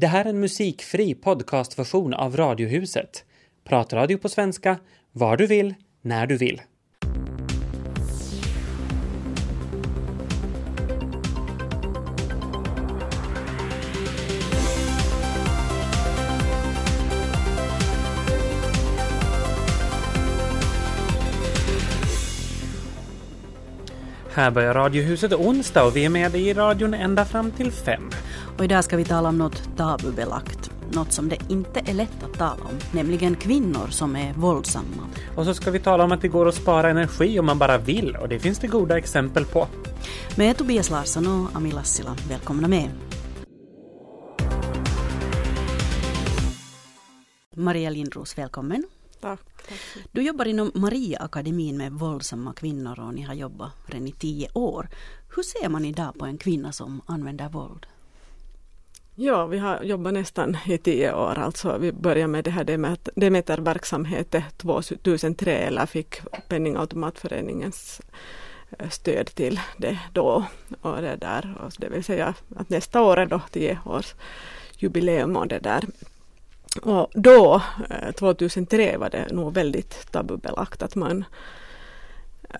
Det här är en musikfri podcastversion av Radiohuset. Pratradio på svenska, var du vill, när du vill. Här börjar Radiohuset onsdag och vi är med dig i radion ända fram till fem. Och idag ska vi tala om något tabubelagt. Något som det inte är lätt att tala om, nämligen kvinnor som är våldsamma. Och så ska vi tala om att det går att spara energi om man bara vill och det finns det goda exempel på. Med Tobias Larsson och Ami Lassila, välkomna med. Maria Lindros, välkommen. Tack. Du jobbar inom Mariaakademin med våldsamma kvinnor och ni har jobbat redan i tio år. Hur ser man idag på en kvinna som använder våld? Ja, vi har jobbat nästan i tio år. Alltså vi började med det här Demeter-verksamheten 2003 eller fick Penningautomatföreningens eh, stöd till det då. Och det, där, och det vill säga att nästa år är då tio års jubileum och det där. Och då, eh, 2003, var det nog väldigt tabubelagt att man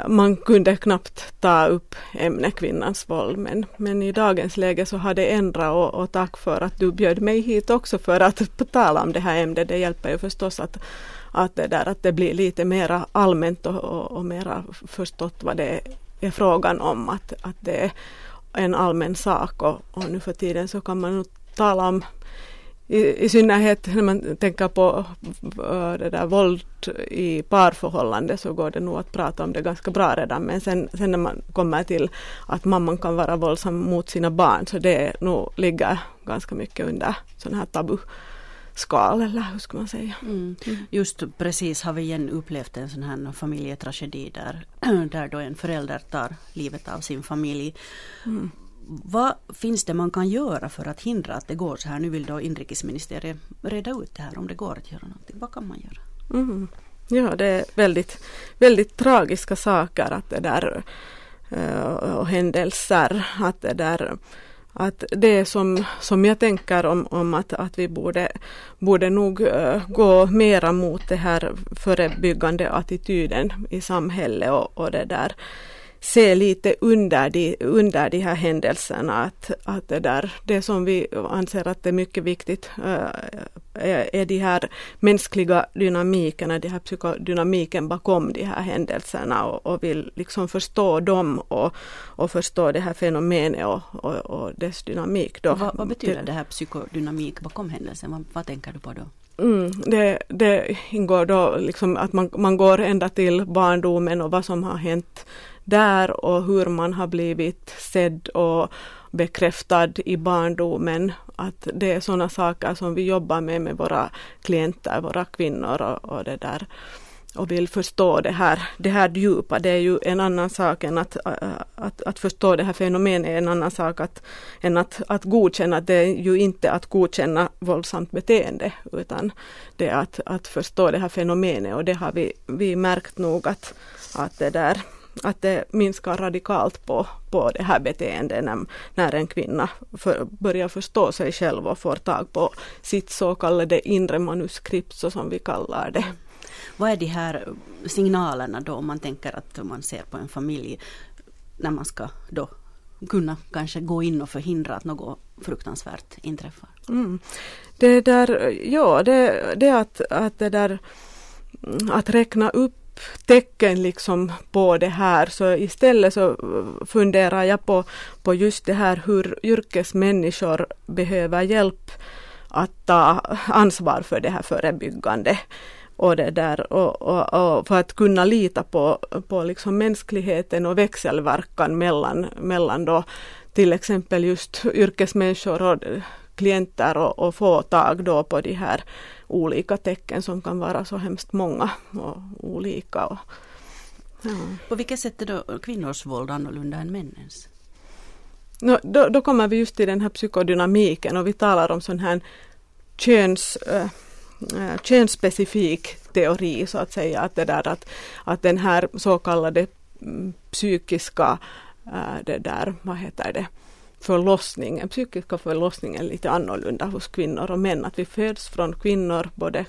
man kunde knappt ta upp ämnet kvinnans våld men, men i dagens läge så har det ändrat och, och tack för att du bjöd mig hit också för att tala om det här ämnet. Det hjälper ju förstås att, att, det, där, att det blir lite mera allmänt och, och, och mera förstått vad det är frågan om. Att, att det är en allmän sak och, och nu för tiden så kan man nog tala om i, i synnerhet när man tänker på uh, det där våld i parförhållande så går det nog att prata om det ganska bra redan men sen, sen när man kommer till att mamman kan vara våldsam mot sina barn så det nog ligger ganska mycket under sån här tabu skal eller hur ska man säga. Mm. Mm. Just precis har vi igen upplevt en sån här familjetragedi där, där då en förälder tar livet av sin familj. Mm vad finns det man kan göra för att hindra att det går så här? Nu vill då inrikesministeriet reda ut det här om det går att göra någonting. Vad kan man göra? Mm. Ja, det är väldigt, väldigt tragiska saker att det där eh, och händelser. Att det där att det som, som jag tänker om, om att, att vi borde, borde nog eh, gå mera mot det här förebyggande attityden i samhället och, och det där se lite under de, under de här händelserna att, att det, där, det som vi anser att är mycket viktigt äh, är de här mänskliga dynamikerna, de här psykodynamiken bakom de här händelserna och, och vill liksom förstå dem och, och förstå det här fenomenet och, och, och dess dynamik. Då. Vad, vad betyder det här psykodynamik bakom händelsen? Vad, vad tänker du på då? Mm, det, det ingår då liksom att man, man går ända till barndomen och vad som har hänt där och hur man har blivit sedd och bekräftad i barndomen. Att det är sådana saker som vi jobbar med med våra klienter, våra kvinnor och, och det där och vill förstå det här, det här djupa. Det är ju en annan sak än att, att, att förstå det här fenomenet, är en annan sak att, än att, att godkänna. Det är ju inte att godkänna våldsamt beteende utan det är att, att förstå det här fenomenet och det har vi, vi märkt nog att, att det där att det minskar radikalt på, på det här beteendet när, när en kvinna för, börjar förstå sig själv och får tag på sitt så kallade inre manuskript så som vi kallar det. Vad är de här signalerna då om man tänker att man ser på en familj när man ska då kunna kanske gå in och förhindra att något fruktansvärt inträffar? Mm. Det där, ja det, det att, att det där att räkna upp tecken liksom på det här. Så istället så funderar jag på, på just det här hur yrkesmänniskor behöver hjälp att ta ansvar för det här förebyggande och det där. Och, och, och, för att kunna lita på, på liksom mänskligheten och växelverkan mellan, mellan då till exempel just yrkesmänniskor och klienter och, och få tag då på de här olika tecken som kan vara så hemskt många och olika. Och, ja. På vilket sätt är då kvinnors våld annorlunda än männens? No, då, då kommer vi just till den här psykodynamiken och vi talar om sån här köns, äh, könsspecifik teori så att säga. Att, det där, att, att den här så kallade mm, psykiska, äh, det där, vad heter det, förlossningen, psykiska förlossningen lite annorlunda hos kvinnor och män. Att vi föds från kvinnor, både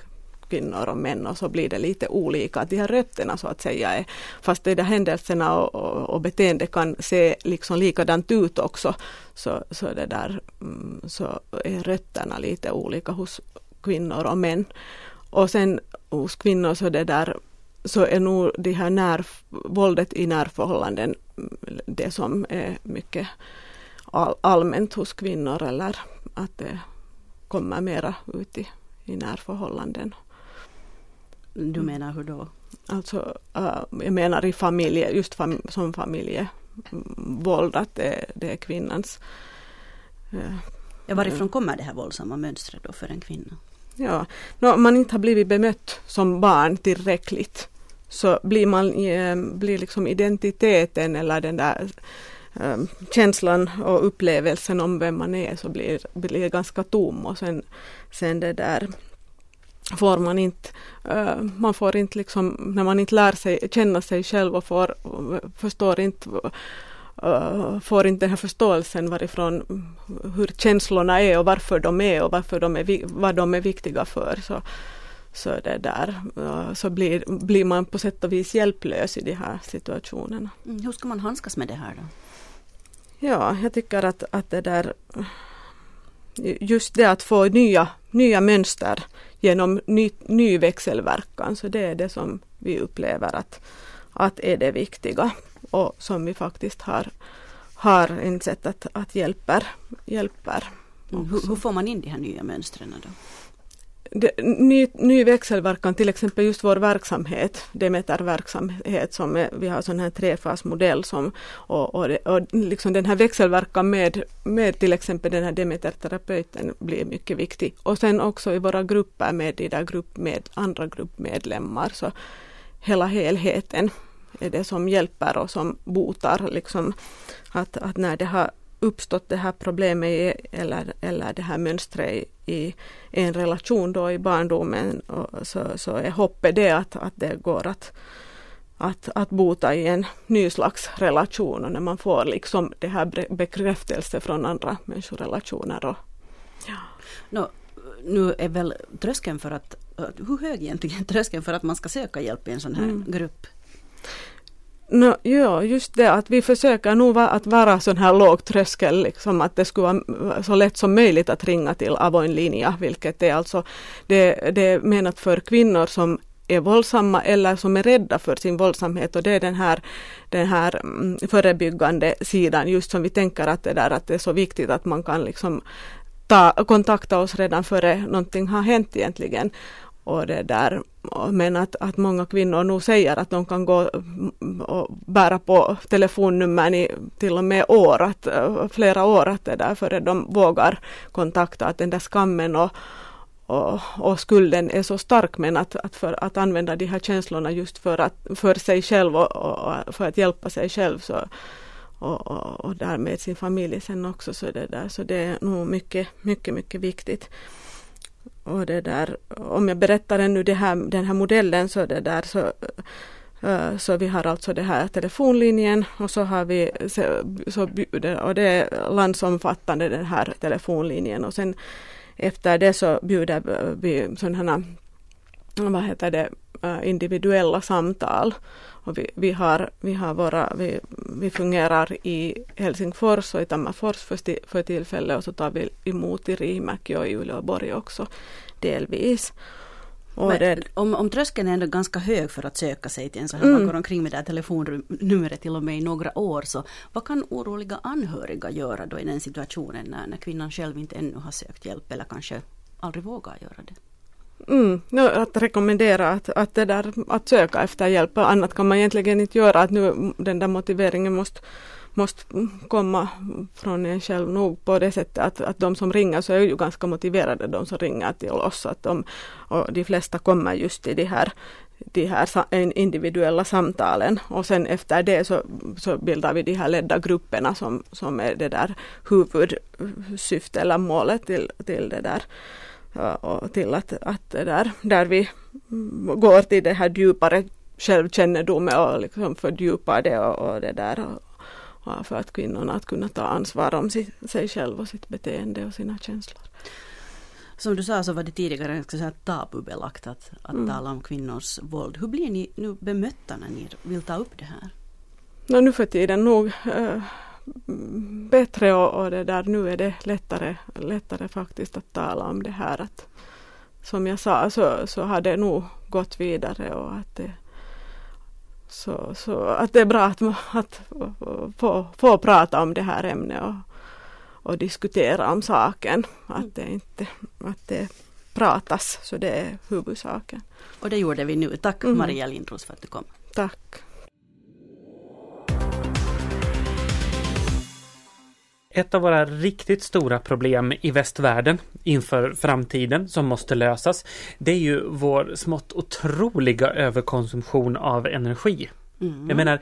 kvinnor och män och så blir det lite olika. Att de här rötterna så att säga är, fast de där händelserna och, och, och beteende kan se liksom likadant ut också, så, så, det där, mm, så är rötterna lite olika hos kvinnor och män. Och sen hos kvinnor så det där så är nog det här när, våldet i närförhållanden mm, det som är mycket all, allmänt hos kvinnor eller att det kommer mera ut i, i närförhållanden. Du menar hur då? Alltså, uh, jag menar i familje, just fam, som familjevåld, att det, det är kvinnans... Uh, ja, varifrån kommer det här våldsamma mönstret då för en kvinna? Ja, no, om man inte har blivit bemött som barn tillräckligt så blir man eh, blir liksom identiteten eller den där Eh, känslan och upplevelsen om vem man är så blir, blir ganska tom och sen, sen det där får man inte, eh, man får inte liksom, när man inte lär sig känna sig själv och får, förstår inte, eh, får inte den här förståelsen varifrån, hur känslorna är och varför de är och varför de är, vad de är viktiga för. Så, så det där, så blir, blir man på sätt och vis hjälplös i de här situationerna. Mm, hur ska man handskas med det här då? Ja, jag tycker att, att det där just det att få nya, nya mönster genom ny, ny växelverkan. Så det är det som vi upplever att, att är det viktiga och som vi faktiskt har, har insett att, att hjälper. hjälper mm, hur, hur, får man in de här nya mönstren då? Det, ny, ny växelverkan, till exempel just vår verksamhet, Demeter-verksamhet, som är, vi har sån här trefasmodell som, och, och, och liksom den här växelverkan med, med till exempel den här Demeter-terapeuten blir mycket viktig. Och sen också i våra grupper med de där grupp med, andra gruppmedlemmar, så hela helheten är det som hjälper och som botar liksom att, att när det har uppstått det här problemet eller, eller det här mönstret i, i en relation då i barndomen och så, så är hoppet det att, att det går att, att, att bota i en ny slags relation och när man får liksom det här bekräftelse från andra människorelationer. Och, ja. No, nu är väl tröskeln för att, hur hög egentligen tröskeln för att man ska söka hjälp i en sån här mm. grupp? No, ja, just det att vi försöker nog va, att vara sån här låg tröskel, liksom att det skulle vara så lätt som möjligt att ringa till Avoin linja, vilket är alltså det, det är menat för kvinnor som är våldsamma eller som är rädda för sin våldsamhet och det är den här, den här mm, förebyggande sidan just som vi tänker att det där att det är så viktigt att man kan liksom ta, kontakta oss redan före någonting har hänt egentligen. Och det där, men att, att många kvinnor nog säger att de kan gå och bära på telefonnumren i till och med år, att, flera år att det där före de vågar kontakta, att den där skammen och, och, och, skulden är så stark. Men att, att, för, att använda de här känslorna just för, att, för sig själv och, och för att hjälpa sig själv så, och, och, och därmed sin familj sen också så det där. Så det är nog mycket, mycket, mycket viktigt. Och det där, om jag berättar ännu det här, den här modellen så det där så eh, så vi har alltså den här telefonlinjen och så har vi så, så, och det är landsomfattande den här telefonlinjen. Och sen efter det så bjuder vi sådana vad heter det, eh, individuella samtal och vi, vi, har, vi, har våra, vi, vi fungerar i Helsingfors och i Tammerfors för, för tillfället och så tar vi emot i Riimäki och i Uleåborg också delvis. Det... om, om tröskeln är ändå ganska hög för att söka sig till en så här, mm. man går omkring med det här telefonnumret till och med i några år, så vad kan oroliga anhöriga göra då i den situationen när, när kvinnan själv inte ännu har sökt hjälp eller kanske aldrig vågar göra det? Mm, att rekommendera att, att, det där, att söka efter hjälp, annat kan man egentligen inte göra. Att nu den där motiveringen måste, måste komma från en själv nog på det sättet att, att de som ringer så är ju ganska motiverade de som ringer till oss. Att de, och de flesta kommer just till de här de här individuella samtalen och sen efter det så, så bildar vi de här ledda grupperna som, som är det där huvudsyftet eller målet till, till det där och till att, att där, där vi går till det här djupare självkännedomen och liksom fördjupar det och, och det där. Och, för att kvinnorna att kunna ta ansvar om sig själv och sitt beteende och sina känslor. Som du sa så var det tidigare ska säga, tabubelagt att, att mm. tala om kvinnors våld. Hur blir ni nu bemötta när ni vill ta upp det här? No, nu för tiden nog äh, bättre och, och, det där, nu är det lättare, lättare faktiskt att tala om det här. Att, som jag sa så, så har det nog gått vidare och att det, så, så att det är bra att, att få, få prata om det här ämnet och, och diskutera om saken. Att det inte att det pratas, så det är huvudsaken. Och det gjorde vi nu. Tack mm. Maria Lindros för att du kom. Tack. Ett av våra riktigt stora problem i västvärlden inför framtiden som måste lösas, det är ju vår smått otroliga överkonsumtion av energi. Mm. Jag menar,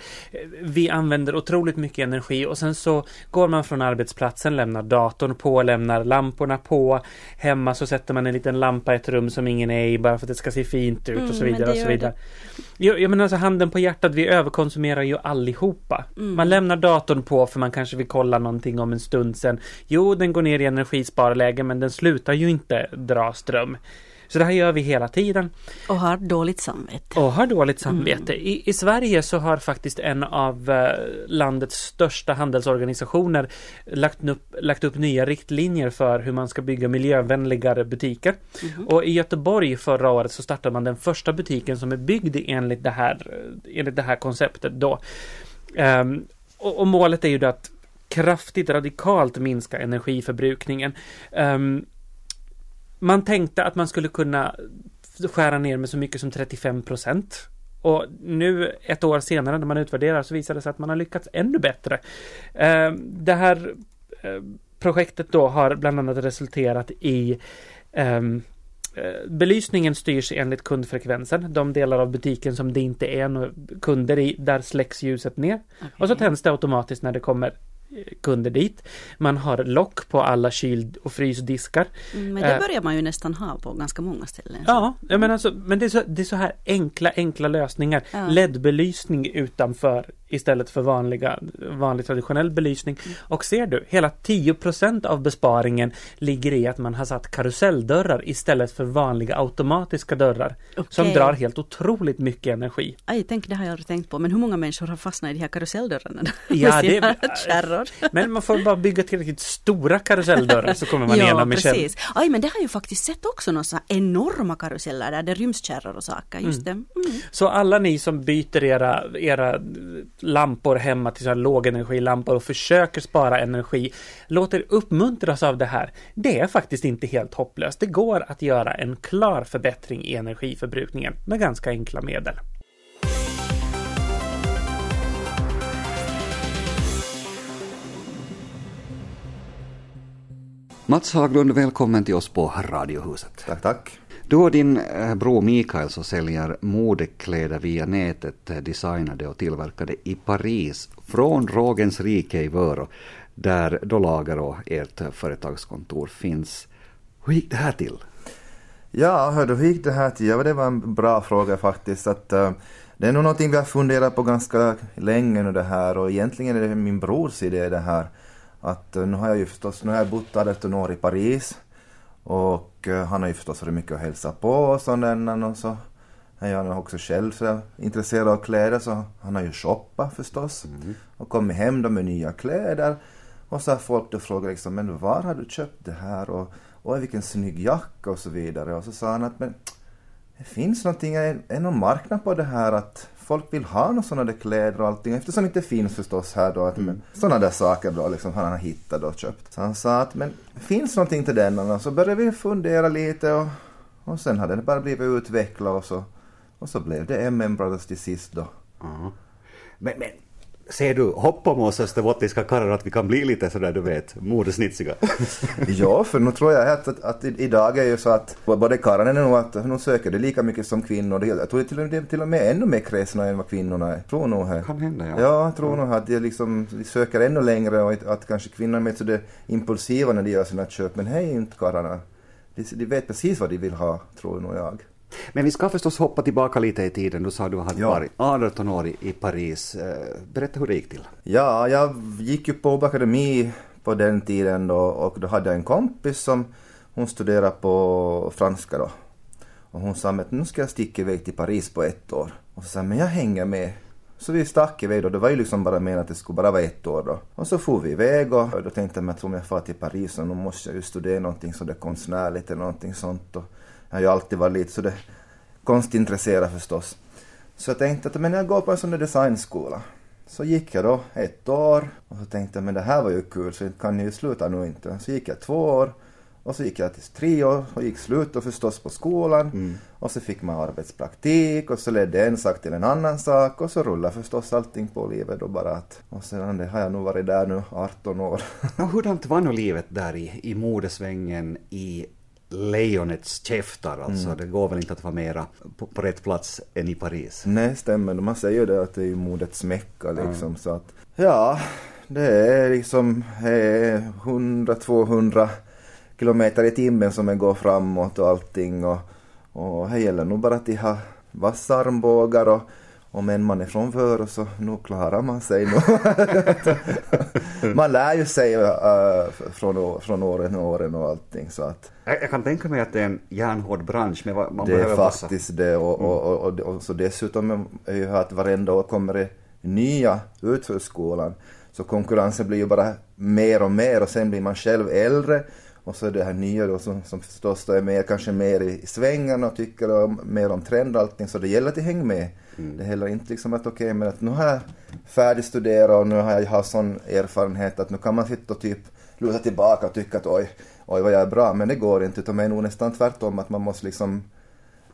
vi använder otroligt mycket energi och sen så går man från arbetsplatsen, lämnar datorn på, lämnar lamporna på. Hemma så sätter man en liten lampa i ett rum som ingen är i bara för att det ska se fint ut mm, och så mm, vidare. och så vidare. Jag, jag menar alltså handen på hjärtat, vi överkonsumerar ju allihopa. Mm. Man lämnar datorn på för man kanske vill kolla någonting om en stund sen. Jo, den går ner i energisparläge men den slutar ju inte dra ström. Så det här gör vi hela tiden. Och har dåligt samvete. Och har dåligt samvete. Mm. I, I, Sverige så har faktiskt en av eh, landets största handelsorganisationer lagt upp, lagt upp nya riktlinjer för hur man ska bygga miljövänligare butiker. Mm. Och i Göteborg förra året så startade man den första butiken som är byggd enligt det här, enligt det här konceptet då. Um, och, och, målet är ju då att kraftigt radikalt minska energiförbrukningen. Um, man tänkte att man skulle kunna skära ner med så mycket som 35 procent. Och nu ett år senare när man utvärderar så visar det sig att man har lyckats ännu bättre. Ehm, det här eh, projektet då har bland annat resulterat i ehm, eh, Belysningen styrs enligt kundfrekvensen. De delar av butiken som det inte är några kunder i, där släcks ljuset ner. Okay. Och så tänds det automatiskt när det kommer kunder dit. Man har lock på alla kyl och frysdiskar. Mm, men det eh, börjar man ju nästan ha på ganska många ställen. Ja, men, alltså, men det, är så, det är så här enkla, enkla lösningar. Ja. LED-belysning utanför istället för vanliga, vanlig traditionell belysning. Mm. Och ser du, hela 10% av besparingen ligger i att man har satt karuselldörrar istället för vanliga automatiska dörrar. Okay. Som drar helt otroligt mycket energi. Aj, tänk, det har jag aldrig tänkt på. Men hur många människor har fastnat i de här karuselldörrarna? Ja, det, kärror? men man får bara bygga tillräckligt stora karuselldörrar så kommer man ja, igenom i precis. Aj, men det har jag ju faktiskt sett också några enorma karuseller där det ryms kärror och saker. Just mm. det. Mm. Så alla ni som byter era, era lampor hemma till så här lågenergilampor och försöker spara energi. Låt er uppmuntras av det här. Det är faktiskt inte helt hopplöst. Det går att göra en klar förbättring i energiförbrukningen med ganska enkla medel. Mats Haglund, välkommen till oss på Radiohuset. Tack, tack. Du och din eh, bror Mikael så säljer modekläder via nätet, eh, designade och tillverkade i Paris, från Rågens rike i Vörå, där då lager och ert eh, företagskontor finns. Hur gick det här till? Ja, hördu, hur gick det här till? Ja, det var en bra fråga faktiskt. Att, uh, det är nog någonting vi har funderat på ganska länge nu det här och egentligen är det min brors idé det här. Att uh, nu har jag ju förstås, nu har jag bott 18 år i Paris och uh, han har ju förstås varit mycket och hälsat på och sådär och så är han också själv så intresserad av kläder så han har ju shoppat förstås mm. och kommit hem då med nya kläder. Och så har folk då frågat liksom, men var har du köpt det här och, och vilken snygg jacka och så vidare. Och så sa han att men det finns någonting, är någon marknad på det här att folk vill ha några sådana där kläder och allting eftersom det inte finns förstås här då. Att, mm. Sådana där saker då liksom han har hittat och köpt. Så han sa att men finns någonting till den och så började vi fundera lite och, och sen hade det bara blivit utvecklat och så, och så blev det MM Brothers till sist då. Mm. Men, men Ser du hopp om oss österbottniska karlar att vi kan bli lite sådär du vet, modesnitsiga? ja, för nu tror jag att, att, att idag är ju så att både karlarna är nog att nu söker det lika mycket som kvinnor. Jag tror till, till, till och med ännu mer kräsna än vad kvinnorna är. Tror nog här. Kan hända ja. Ja, jag tror nog att de, liksom, de söker ännu längre och att, att kanske kvinnorna är så impulsiva när de gör sina köp. Men hej inte karlarna. De, de vet precis vad de vill ha, tror nog jag. Men vi ska förstås hoppa tillbaka lite i tiden. Du sa att du hade Ja. varit 18 år i, Paris. Eh, Berätta hur det gick till. Ja, jag gick ju på akademi på den tiden då och då hade jag en kompis som hon studerade på franska då. Och hon sa att nu ska jag sticka iväg till Paris på ett år. Och så sa men jag hänger med. Så vi stack iväg då, det var ju liksom bara menat att det skulle bara vara ett år då. Och så for vi iväg och då tänkte jag, tror om jag far till Paris så nu måste jag ju studera någonting så det konstnärligt eller någonting sånt. Och jag har ju alltid varit lite så det konstintresserad förstås. Så jag tänkte att men jag går på en sån där designskola. Så gick jag då ett år och så tänkte jag men det här var ju kul så kan jag ju sluta nu inte. Så gick jag två år och så gick jag till tre år och gick slut och förstås på skolan. Och så fick man arbetspraktik och så ledde en sak till en annan sak och så rullade förstås allting på livet då bara att. Och sedan det har jag nog varit där nu 18 år. Hurdant var nu livet där i, i modesvängen i lejonets käftar? Alltså, det går väl inte att vara mera på, på rätt plats än i Paris? Nej, stämmer. Man säger ju det att det är modets mecka liksom. Så att, ja, det är liksom eh, 100-200 kilometer i timmen som det går framåt och allting. Och, och det gäller nog bara att de har vassa armbågar och om en man är från Vörå så nu klarar man sig nog. man lär ju sig uh, från, från åren och åren och allting så att Jag, jag kan tänka mig att det är en järnhård bransch, men man det är behöver passa. faktiskt det och, och, och, och, och så dessutom är ju att varenda år kommer det nya ut för skolan. Så konkurrensen blir ju bara mer och mer och sen blir man själv äldre och så är det här nya då som, som förstås är mer, kanske mer i, svängen och tycker om, mer om trend och allting så det gäller att hänga med. Mm. Det är heller inte liksom att okej men att nu har jag färdigstuderat och nu har jag haft sån erfarenhet att nu kan man sitta och typ luta tillbaka och tycka att oj, oj vad jag är bra. Men det går inte utan det är nog nästan tvärtom att man måste liksom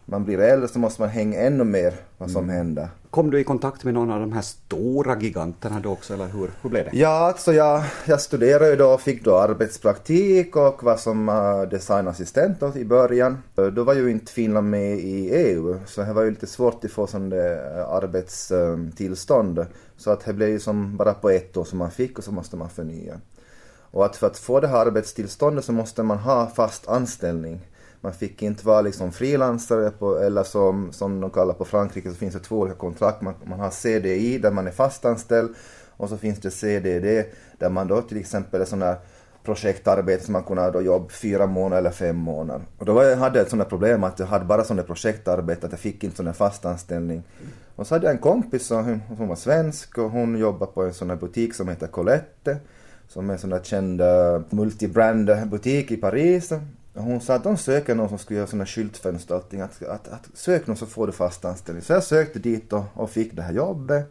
man blir äldre så måste man hänga ännu mer vad som händer. Kom du i kontakt med någon av de här stora giganterna då också, eller hur, hur blev det? Ja, alltså jag, jag studerade ju då och fick då arbetspraktik och var som uh, designassistent då i början. Uh, Då var ju inte Finland med i EU, så det var ju lite svårt att få sån uh, arbetstillstånd. Så att det blev ju som bara på ett år som man fick och så måste man förnya. Och att för att få det här arbetstillståndet så måste man ha fast anställning. Man fick inte vara liksom frilansare på, eller som, som de kallar på Frankrike så finns det två olika kontrakt. Man, man har CDI där man är fastanställd och så finns det CDD där man då till exempel är sån här projektarbete som man kunde då jobb fyra månader eller fem månader. Och då var jag, hade jag ett sånt problem att jag hade bara sån projektarbete att jag fick inte sån där fast anställning. Och så hade jag en kompis som, hon var svensk och hon jobbade på en sån här butik som heter Colette som är en sån där känd eh, multibrand butik i Paris. Hon sa att de söker någon som skulle göra sådana skyltfönster och allting. Att, att, att sök någon så får du fast anställning. Så jag sökte dit och, och fick det här jobbet.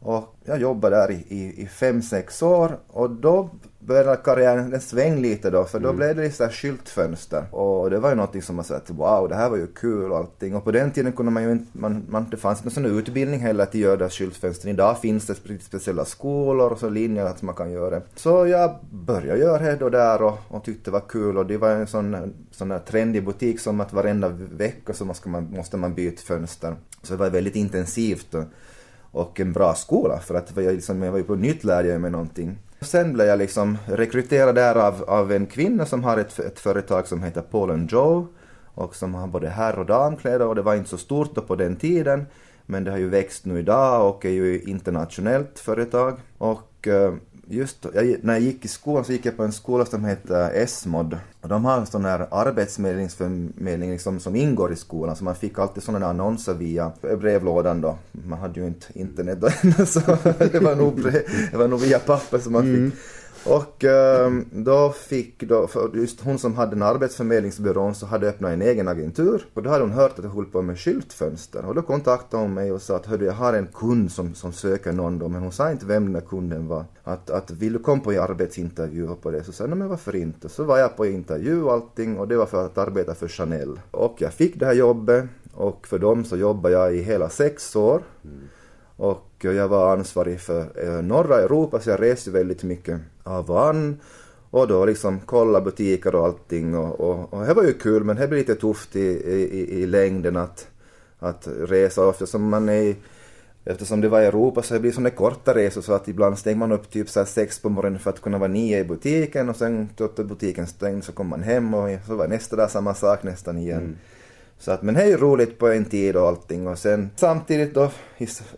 Och jag jobbade där i, i, i fem, sex år och då började karriären den sväng lite då för då blev det så här skyltfönster. Och det var ju någonting som man sa att wow det här var ju kul och allting. Och på den tiden kunde man ju inte, man, man, det fanns inte någon sån utbildning heller att göra skyltfönstren. Idag finns det spe- speciella skolor och så linjer att man kan göra det. Så jag började göra det då där och, och tyckte det var kul och det var en sån, sån här trendig butik som att varenda vecka så måste man, måste man byta fönster. Så det var väldigt intensivt. Och, och en bra skola för att jag, liksom, jag var ju på nytt lärde jag mig någonting. Sen blev jag liksom rekryterad där av, av en kvinna som har ett, ett företag som heter Paul and Joe och som har både herr och damkläder och det var inte så stort då på den tiden men det har ju växt nu idag och är ju internationellt företag. Och eh, just jag, när jag gick i skolan så gick jag på en skola som heter Esmod och de har en sån här arbetsförmedling liksom, som ingår i skolan så man fick alltid sådana annonser via brevlådan då. Man hade ju inte internet då ännu så det var nog, brev, det var nog via papper som man fick. Mm. Och ehm, då fick då, för just hon som hade en arbetsförmedlingsbyrån så hade öppnat en egen agentur och då hade hon hört att jag höll på med skyltfönster och då kontaktade hon mig och sa att hördu jag har en kund som, som söker någon då men hon sa inte vem den där kunden var. Att, att vill du komma på en arbetsintervju och på det så sa jag nej men varför inte. Så var jag på intervju och allting och det var för att arbeta för Chanel. Och jag fick det här jobbet och för dem så jobbade jag i hela sex år. Mm. Och jag var ansvarig för eh, norra Europa så jag reste väldigt mycket av och an. Och då liksom kolla butiker och allting och, och, och det var ju kul men det blir lite tufft i, i, i längden att, att resa eftersom man är Eftersom det var i Europa så det blir sådana korta resor så att ibland stänger man upp typ så här sex på morgonen för att kunna vara nio i butiken och sen då butiken stängd så kommer man hem och så var nästa dag samma sak nästan igen. Mm. Så att, men det är ju roligt på en tid och allting och sen samtidigt då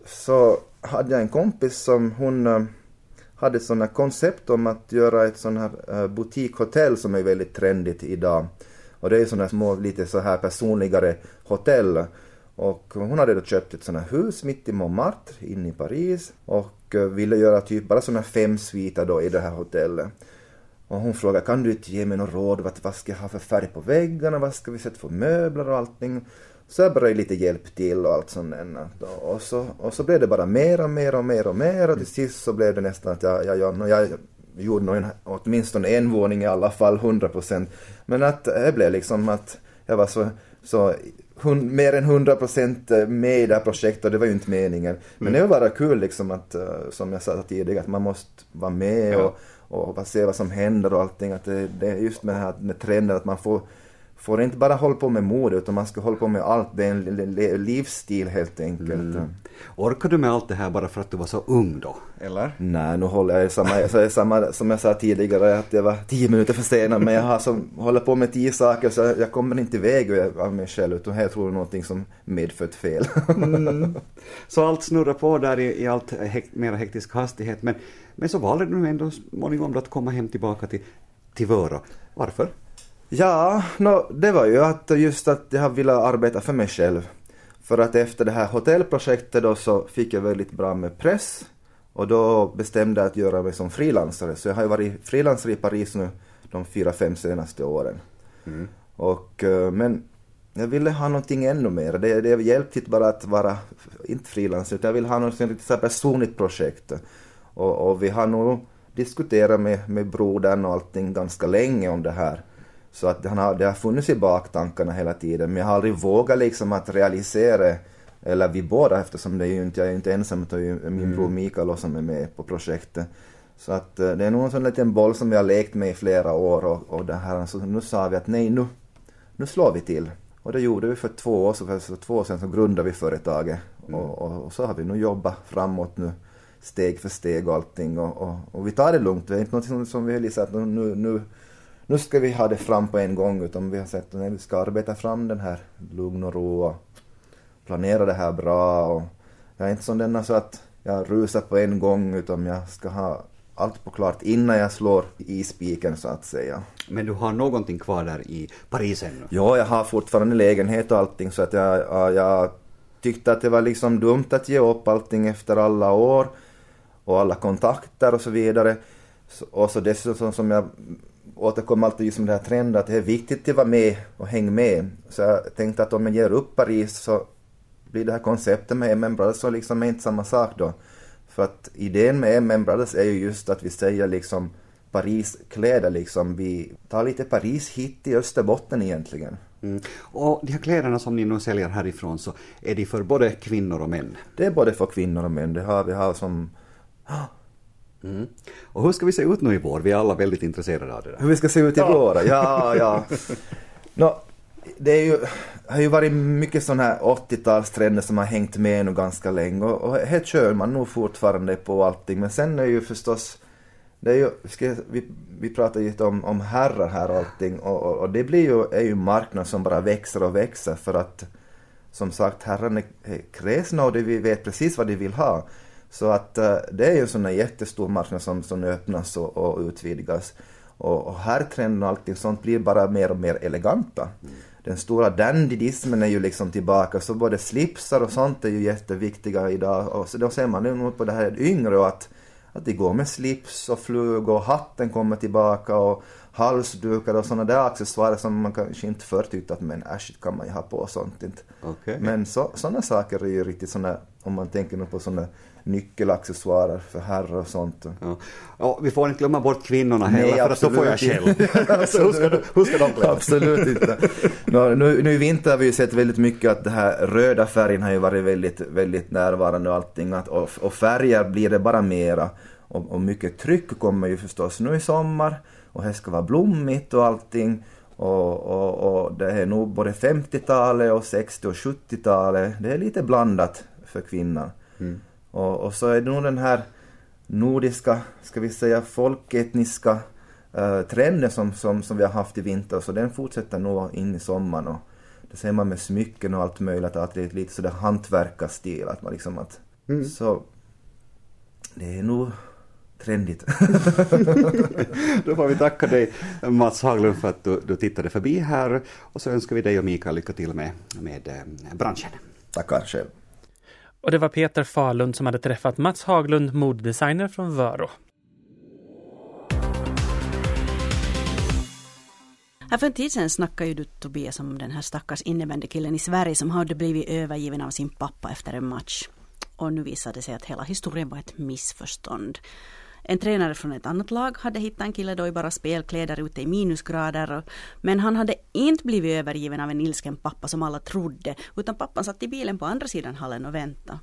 så hade jag en kompis som hon eh, hade sådana koncept om att göra ett sånt här eh, butikhotell som är väldigt trendigt idag. Och det är sådana små lite så här personligare hotell. Och hon hade då köpt ett sånt här hus mitt i Montmartre inne i Paris och eh, ville göra typ bara sådana fem sviter då i det här hotellet. Och hon frågade kan du inte ge mig något råd vad, vad ska jag ha för färg på väggarna, vad ska vi sätta för möbler och allting. Så jag började lite hjälp till och allt sånt. Och så, och så blev det bara mer och mer och mer och mer och till sist så blev det nästan att jag, jag, jag, jag gjorde nog åtminstone en våning i alla fall, 100 procent. Men att det blev liksom att jag var så, så hun, mer än 100 procent med i det här projektet och det var ju inte meningen. Men mm. det var bara kul liksom att, eh, som jag sa tidigare, att man måste vara med och, och, och se vad som händer och allting. Att det, det är just med den här med trenden att man får får inte bara hålla på med mode utan man ska hålla på med allt. Det är en livsstil helt enkelt. Mm. Orkar du med allt det här bara för att du var så ung då? Eller? Nej, nu håller jag samma, jag samma som jag sa tidigare att jag var tio minuter försenad men jag har som, håller på med tio saker så jag kommer inte iväg av mig själv utan här tror jag någonting som medfött fel. mm. Så allt snurrar på där i, i allt hekt, mer hektisk hastighet men, men så valde du ändå småningom att komma hem tillbaka till, till Vörå. Varför? Ja, no, det var ju att just att jag ville arbeta för mig själv. För att efter det här hotellprojektet då så fick jag väldigt bra med press och då bestämde jag att göra mig som frilansare. Så jag har ju varit frilansare i Paris nu de fyra, fem senaste åren. Mm. Och, eh, men jag ville ha någonting ännu mer. Det, det hjälpte inte bara att vara, inte frilansare, utan jag ville ha något lite så personligt projekt. Och, och, vi har nog diskuterat med, med brodern och allting ganska länge om det här. Så att det har, det har funnits i baktankarna hela tiden men jag har aldrig vågat liksom att realisera eller vi båda eftersom det är ju inte, jag är inte ensam utan min mm. bror Mikael som är med på projektet. Så att eh, det är nog en sån liten boll som vi har lekt med i flera år och, och det här, så nu sa vi att nej nu, nu slår vi till. Och det gjorde vi för två år sedan, för två år sedan så grundade vi företaget mm. och, och, och, så har vi nu jobbat framåt nu steg för steg och allting och, och, och vi tar det lugnt. Det är inte något som vi liksom att nu, nu nu ska vi ha det fram på en gång utan vi har sett att vi ska arbeta fram den här lugn och ro och planera det här bra och jag är inte som denna så att jag rusar på en gång utan jag ska ha allt på klart innan jag slår i spiken så att säga. Men du har någonting kvar där i Paris ännu? Ja, jag har fortfarande lägenhet och allting så att jag, jag tyckte att det var liksom dumt att ge upp allting efter alla år och alla kontakter och så vidare. Och så dessutom som jag återkommer alltid med den här trenden att det är viktigt att vara med och hänga med. Så jag tänkte att om jag ger upp Paris så blir det här konceptet med MM Brothers liksom inte samma sak då. För att idén med MM Brothers är ju just att vi säger liksom Paris-kläder liksom. Vi tar lite Paris-hit i Österbotten egentligen. Mm. Och de här kläderna som ni nu säljer härifrån så är de för både kvinnor och män? Det är både för kvinnor och män. Det har vi har som Mm. Och hur ska vi se ut nu i vår? Vi är alla väldigt intresserade av det där. Hur vi ska se ut i vår? Ja, ja. no, det är ju, har ju varit mycket sådana här 80-talstrender som har hängt med nu ganska länge och, och här kör man nog fortfarande på allting men sen är ju förstås det är ju, ska, vi, vi pratar ju om, om herrar här och allting och, och, och, det blir ju, är ju marknad som bara växer och växer för att som sagt herrarna är kräsna och vi vet precis vad de vill ha. Så att uh, det är ju en sån här jättestor marknad som, som öppnas och, och utvidgas. Och, och herrtrenden och allting sånt blir bara mer och mer eleganta. Mm. Den stora dandydismen är ju liksom tillbaka, så både slipsar och sånt är ju jätteviktiga idag. Och så då ser man nu på det här yngre och att, att det går med slips och flugor och hatten kommer tillbaka och halsdukar och sådana där accessoarer som man kanske inte förr tyckte att men äsch, kan man ju ha på och sånt inte. Okay. Men så, sådana saker är ju riktigt sådana, om man tänker nu på sådana nyckelaccessoarer för herrar och sånt. Ja. ja. vi får inte glömma bort kvinnorna heller, Nej, för så får jag själv. hur, ska, hur ska de klara Absolut inte. Nu, nu, nu i vinter har vi ju sett väldigt mycket att den här röda färgen har ju varit väldigt, väldigt närvarande och allting. Att, och, och färger blir det bara mera. Och, och mycket tryck kommer ju förstås nu i sommar. Och det ska vara blommigt och allting. Och, och, och det är nog både 50-talet och 60 och 70-talet. Det är lite blandat för kvinnan. Mm. Och, och så är det nog den här nordiska, ska vi säga folketniska uh, trenden som, som, som vi har haft i vinter, så den fortsätter nog in i sommaren. Och det ser man med smycken och allt möjligt, att det är lite sådär hantverkarstil, att man liksom att, Mm. så det är nog trendigt. Då får vi tacka dig Mats Haglund för att du, du tittade förbi här och så önskar vi dig och Mikael lycka till med, med eh, branschen. Tackar själv. Och det var Peter Falund som hade träffat Mats Haglund, modedesigner från Vörå. Här för en tid sedan snackade ju du Tobias om den här stackars innebandykillen i Sverige som hade blivit övergiven av sin pappa efter en match. Och nu visade det sig att hela historien var ett missförstånd. En tränare från ett annat lag hade hittat en kille då i bara spelkläder ute i minusgrader. Men han hade inte blivit övergiven av en ilsken pappa som alla trodde. Utan pappan satt i bilen på andra sidan hallen och väntade.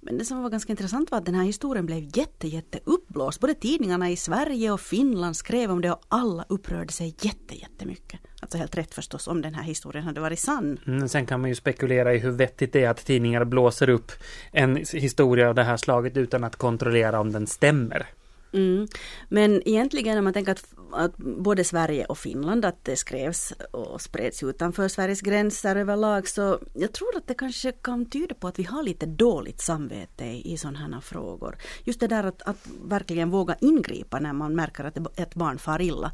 Men det som var ganska intressant var att den här historien blev jätte, jätte uppblåst. Både tidningarna i Sverige och Finland skrev om det och alla upprörde sig jätte, jättemycket. Alltså helt rätt förstås om den här historien hade varit sann. Mm, sen kan man ju spekulera i hur vettigt det är att tidningar blåser upp en historia av det här slaget utan att kontrollera om den stämmer. Mm. Men egentligen om man tänker att, att både Sverige och Finland att det skrevs och spreds utanför Sveriges gränser överlag så jag tror att det kanske kan tyda på att vi har lite dåligt samvete i, i sådana här frågor. Just det där att, att verkligen våga ingripa när man märker att det- ett barn far illa.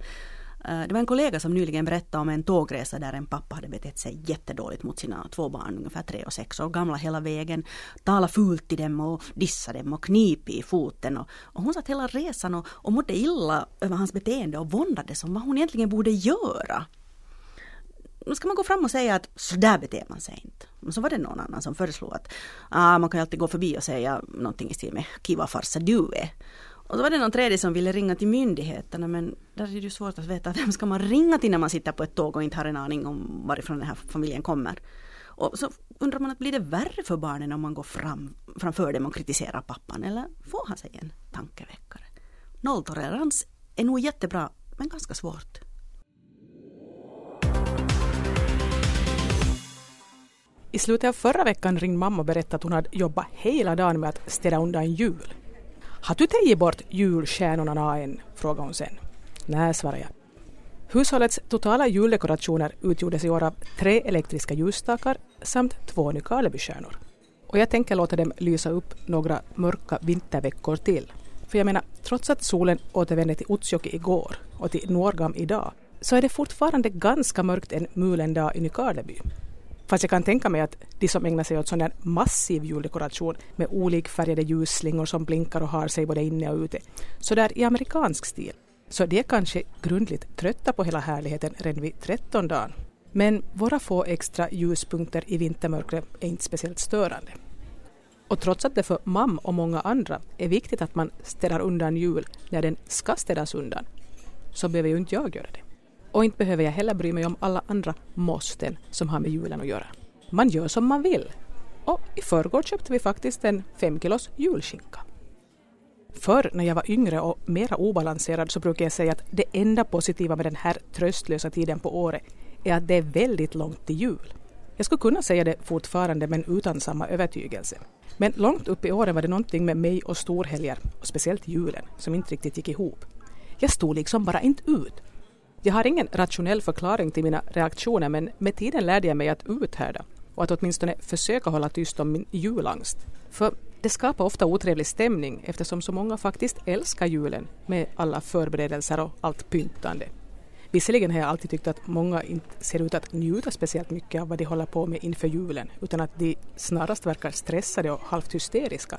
Eh, det var en kollega som nyligen berättade om en tågresa där en pappa hade betett sig jättedåligt mot sina två barn, ungefär tre och sex år gamla hela vägen. Tala fult till dem och dissa dem och knip i foten. Och, och hon satt hela resan och, och mådde illa över hans beteende och våndades om vad hon egentligen borde göra. Nu ska man gå fram och säga att så där beter man sig inte. Men så var det någon annan som föreslog att ah, man kan ju alltid gå förbi och säga någonting i stil med kiva farsa du är. Och så var det någon tredje som ville ringa till myndigheterna men där är det ju svårt att veta vem ska man ringa till när man sitter på ett tåg och inte har en aning om varifrån den här familjen kommer. Och så undrar man att blir det värre för barnen om man går fram framför dem och kritiserar pappan eller får han sig en tankeväckare? Nolltolerans är nog jättebra men ganska svårt. I slutet av förra veckan ringde mamma och berättade att hon hade jobbat hela dagen med att städa undan jul. Har du tagit bort julstjärnorna än? frågade hon sen. Nej, svarade jag. Hushållets totala juldekorationer utgjordes i år av tre elektriska ljusstakar samt två Nykarlebystjärnor. Och jag tänker låta dem lysa upp några mörka vinterveckor till. För jag menar, trots att solen återvände till Utsjoki igår och till Norgam idag, så är det fortfarande ganska mörkt en mulen dag i Nykarleby. Fast jag kan tänka mig att de som ägnar sig åt sån där massiv juldekoration med olikfärgade ljusslingor som blinkar och har sig både inne och ute, så där i amerikansk stil, så de är kanske grundligt trötta på hela härligheten redan vid trettondagen. Men våra få extra ljuspunkter i vintermörkret är inte speciellt störande. Och trots att det för mam och många andra är viktigt att man städar undan jul när den ska städas undan, så behöver ju inte jag göra det. Och inte behöver jag heller bry mig om alla andra måsten som har med julen att göra. Man gör som man vill. Och i förrgår köpte vi faktiskt en fem kilos julskinka. Förr när jag var yngre och mera obalanserad så brukade jag säga att det enda positiva med den här tröstlösa tiden på året är att det är väldigt långt till jul. Jag skulle kunna säga det fortfarande men utan samma övertygelse. Men långt upp i åren var det någonting med mig och storhelger, och speciellt julen, som inte riktigt gick ihop. Jag stod liksom bara inte ut. Jag har ingen rationell förklaring till mina reaktioner men med tiden lärde jag mig att uthärda och att åtminstone försöka hålla tyst om min julangst. För det skapar ofta otrevlig stämning eftersom så många faktiskt älskar julen med alla förberedelser och allt pyntande. Visserligen har jag alltid tyckt att många inte ser ut att njuta speciellt mycket av vad de håller på med inför julen utan att de snarast verkar stressade och halvt hysteriska.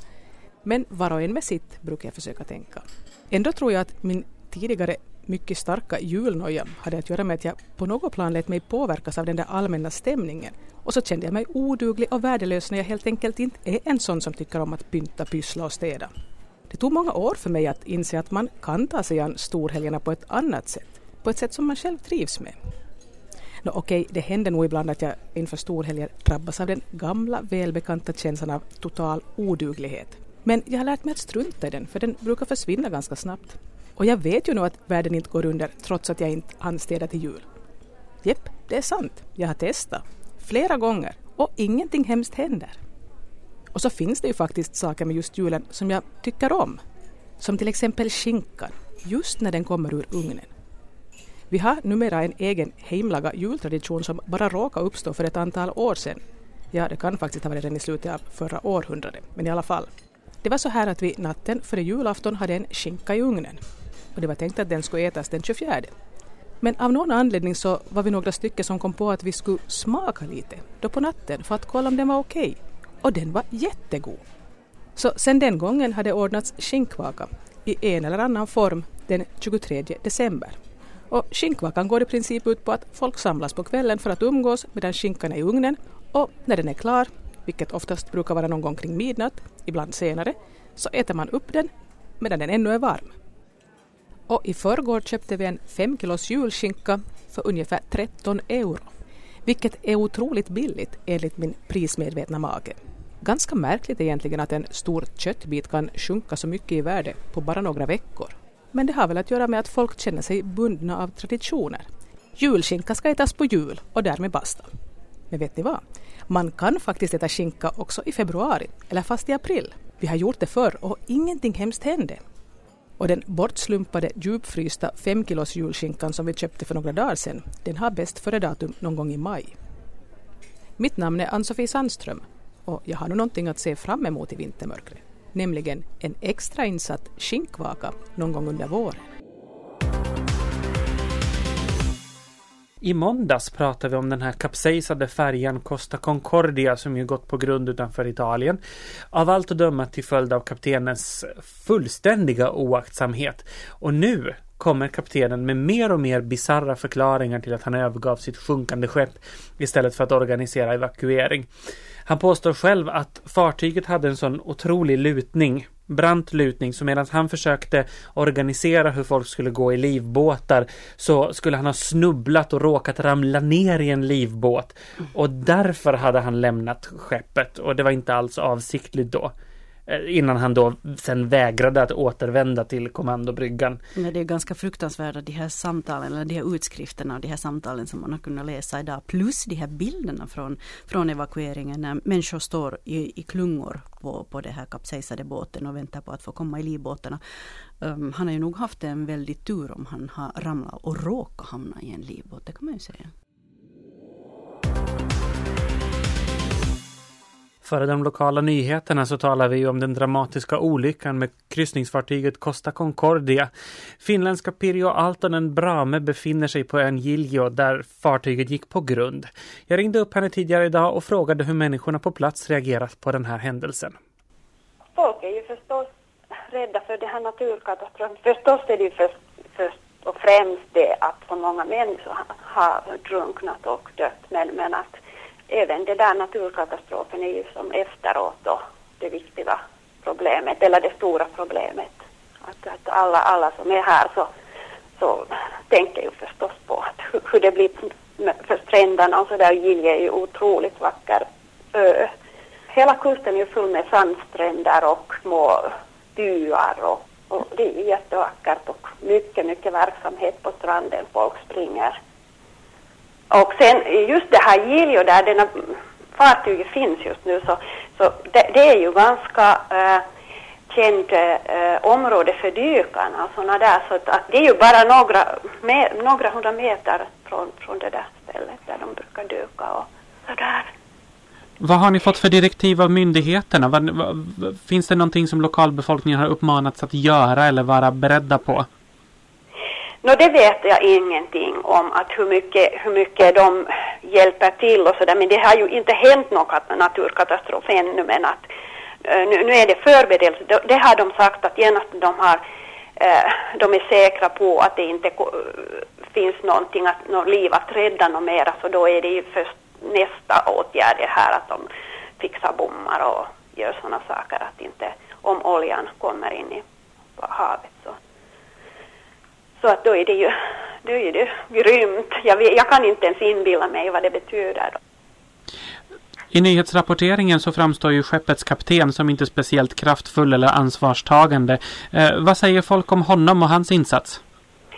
Men var och en med sitt brukar jag försöka tänka. Ändå tror jag att min tidigare mycket starka julnoja hade att göra med att jag på något plan lät mig påverkas av den där allmänna stämningen. Och så kände jag mig oduglig och värdelös när jag helt enkelt inte är en sån som tycker om att pynta, pyssla och städa. Det tog många år för mig att inse att man kan ta sig an storhelgerna på ett annat sätt. På ett sätt som man själv trivs med. Nå, okej, det händer nog ibland att jag inför storhelger drabbas av den gamla välbekanta känslan av total oduglighet. Men jag har lärt mig att strunta i den, för den brukar försvinna ganska snabbt. Och jag vet ju nu att världen inte går under trots att jag inte hann städa till jul. Jepp, det är sant. Jag har testat. Flera gånger. Och ingenting hemskt händer. Och så finns det ju faktiskt saker med just julen som jag tycker om. Som till exempel skinkan, just när den kommer ur ugnen. Vi har numera en egen hemlaga jultradition som bara råkade uppstå för ett antal år sedan. Ja, det kan faktiskt ha varit redan i slutet av förra århundradet, men i alla fall. Det var så här att vi natten före julafton hade en skinka i ugnen. Och det var tänkt att den skulle ätas den 24. Men av någon anledning så var vi några stycken som kom på att vi skulle smaka lite då på natten för att kolla om den var okej. Okay. Och den var jättegod. Så sen den gången hade ordnats skinkvaka i en eller annan form den 23 december. Och skinkvakan går i princip ut på att folk samlas på kvällen för att umgås medan skinkan är i ugnen och när den är klar, vilket oftast brukar vara någon gång kring midnatt, ibland senare, så äter man upp den medan den ännu är varm. Och i förrgår köpte vi en 5 kilos julskinka för ungefär 13 euro. Vilket är otroligt billigt enligt min prismedvetna mage. Ganska märkligt egentligen att en stor köttbit kan sjunka så mycket i värde på bara några veckor. Men det har väl att göra med att folk känner sig bundna av traditioner. Julskinka ska ätas på jul och därmed basta. Men vet ni vad? Man kan faktiskt äta skinka också i februari, eller fast i april. Vi har gjort det förr och ingenting hemskt hände. Och den bortslumpade djupfrysta 5 kilos julskinkan som vi köpte för några dagar sedan, den har bäst före-datum någon gång i maj. Mitt namn är Ann-Sofie Sandström och jag har nu någonting att se fram emot i vintermörkret, nämligen en extra insatt skinkvaka någon gång under våren. I måndags pratade vi om den här kapsejsade färjan Costa Concordia som ju gått på grund utanför Italien. Av allt att döma till följd av kaptenens fullständiga oaktsamhet. Och nu kommer kaptenen med mer och mer bizarra förklaringar till att han övergav sitt sjunkande skepp istället för att organisera evakuering. Han påstår själv att fartyget hade en sån otrolig lutning brant lutning så medan han försökte organisera hur folk skulle gå i livbåtar så skulle han ha snubblat och råkat ramla ner i en livbåt. Och därför hade han lämnat skeppet. Och det var inte alls avsiktligt då. Eh, innan han då sen vägrade att återvända till kommandobryggan. Men det är ganska fruktansvärda de här samtalen, eller de här utskrifterna av de här samtalen som man har kunnat läsa idag. Plus de här bilderna från, från evakueringen när människor står i, i klungor på, på den här kapsejsade båten och väntar på att få komma i livbåtarna. Um, han har ju nog haft en väldigt tur om han har ramlat och råkat hamna i en livbåt, det kan man ju säga. Före de lokala nyheterna så talar vi om den dramatiska olyckan med kryssningsfartyget Costa Concordia. Finländska Pirjo Altonen Brame befinner sig på ön Giljo där fartyget gick på grund. Jag ringde upp henne tidigare idag och frågade hur människorna på plats reagerat på den här händelsen. Folk är ju förstås rädda för det här naturkatastrofen. Förstås är det ju först, först och främst det att så många människor har drunknat och dött men, men att även det där naturkatastrofen är ju som efteråt då det viktiga problemet, eller det stora problemet. Att, att alla, alla som är här så, så tänker ju förstås på att hur, hur det blir för stränderna och så där. Gilje är ju otroligt vacker ö. Hela kusten är ju full med sandstränder och små byar och, och det är jättevackert och mycket, mycket verksamhet på stranden. Folk springer och sen just det här Giljo där denna fartyget finns just nu så, så det, det är ju ganska äh, känt äh, område för dykarna och sådana där så att, att, det är ju bara några, med, några hundra meter från, från det där stället där de brukar dyka och sådär. Vad har ni fått för direktiv av myndigheterna? Vad, vad, finns det någonting som lokalbefolkningen har uppmanats att göra eller vara beredda på? No, det vet jag ingenting om, att hur mycket, hur mycket de hjälper till och sådär, men det har ju inte hänt någon naturkatastrof ännu, men att eh, nu, nu, är det förberedelse. Det, det, har de sagt att genast de har, eh, de är säkra på att det inte eh, finns någonting, att, något liv att rädda något mera, så då är det ju först nästa åtgärd det här att de fixar bommar och gör sådana saker att inte, om oljan kommer in i havet så så att då är det ju, då är det grymt. Jag, jag kan inte ens inbilla mig vad det betyder. Då. I nyhetsrapporteringen så framstår ju skeppets kapten som inte speciellt kraftfull eller ansvarstagande. Eh, vad säger folk om honom och hans insats?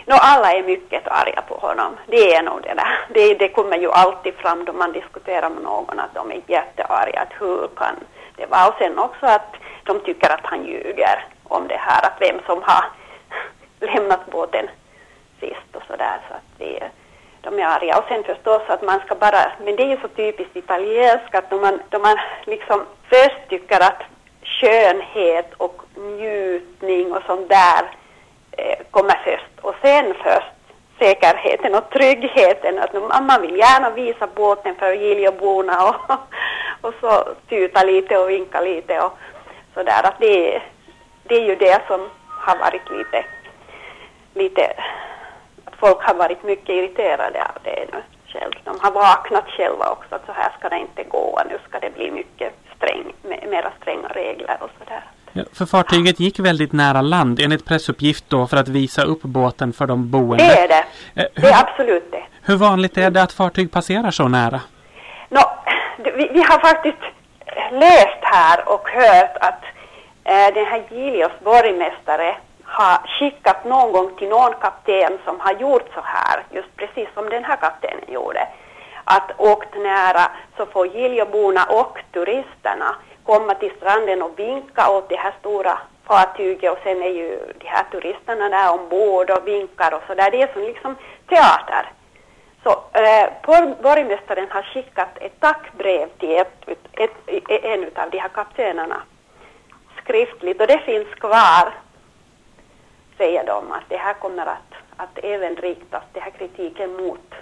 No, alla är mycket arga på honom. Det är nog det där. Det, det kommer ju alltid fram då man diskuterar med någon att de är jättearga. Att hur kan det vara? Och sen också att de tycker att han ljuger om det här. Att vem som har lämnat båten sist och sådär så att vi, de är arga. Och sen förstås att man ska bara, men det är ju så typiskt italienskt att då man, då man liksom först tycker att skönhet och njutning och sånt där eh, kommer först och sen först säkerheten och tryggheten. Att man vill gärna visa båten för Giljoborna och, och så tuta lite och vinka lite och sådär. Att det, det är ju det som har varit lite, lite att folk har varit mycket irriterade av det nu själv. De har vaknat själva också att så här ska det inte gå, nu ska det bli mycket sträng, mera stränga regler och sådär. Ja, för fartyget gick väldigt nära land enligt pressuppgift då för att visa upp båten för de boende. Det är det. Eh, det är absolut det. Hur vanligt är det att fartyg passerar så nära? No, vi, vi har faktiskt läst här och hört att eh, den här Gilios borgmästare har skickat någon gång till någon kapten som har gjort så här, just precis som den här kaptenen gjorde. Att åkt nära så får Giljoborna och turisterna komma till stranden och vinka åt det här stora fartyget och sen är ju de här turisterna där ombord och vinkar och så där. Det är som liksom teater. Så eh, borgmästaren har skickat ett tackbrev till ett, ett, ett, en av de här kaptenerna skriftligt och det finns kvar, säger de, att det här kommer att, att även riktas, den här kritiken mot,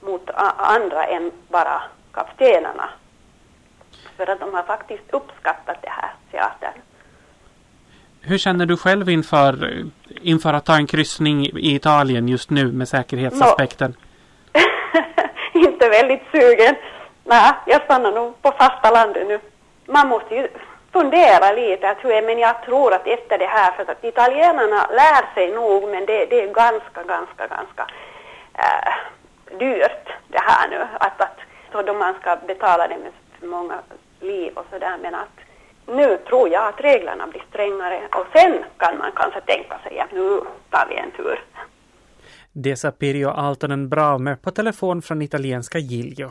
mot andra än bara kaptenerna. För att de har faktiskt uppskattat det här teatern. Hur känner du själv inför, inför att ta en kryssning i Italien just nu med säkerhetsaspekten? No. inte väldigt sugen. Nej, jag stannar nog på fasta landet nu. Man måste ju fundera lite, att hur, men jag tror att efter det här, för att italienarna lär sig nog, men det, det är ganska, ganska, ganska äh, dyrt det här nu. Att, att, så då man ska betala det med för många liv och sådär, men att nu tror jag att reglerna blir strängare och sen kan man kanske tänka sig att nu tar vi en tur. Det sa Pirjo Aaltonen Braume på telefon från italienska Giglio.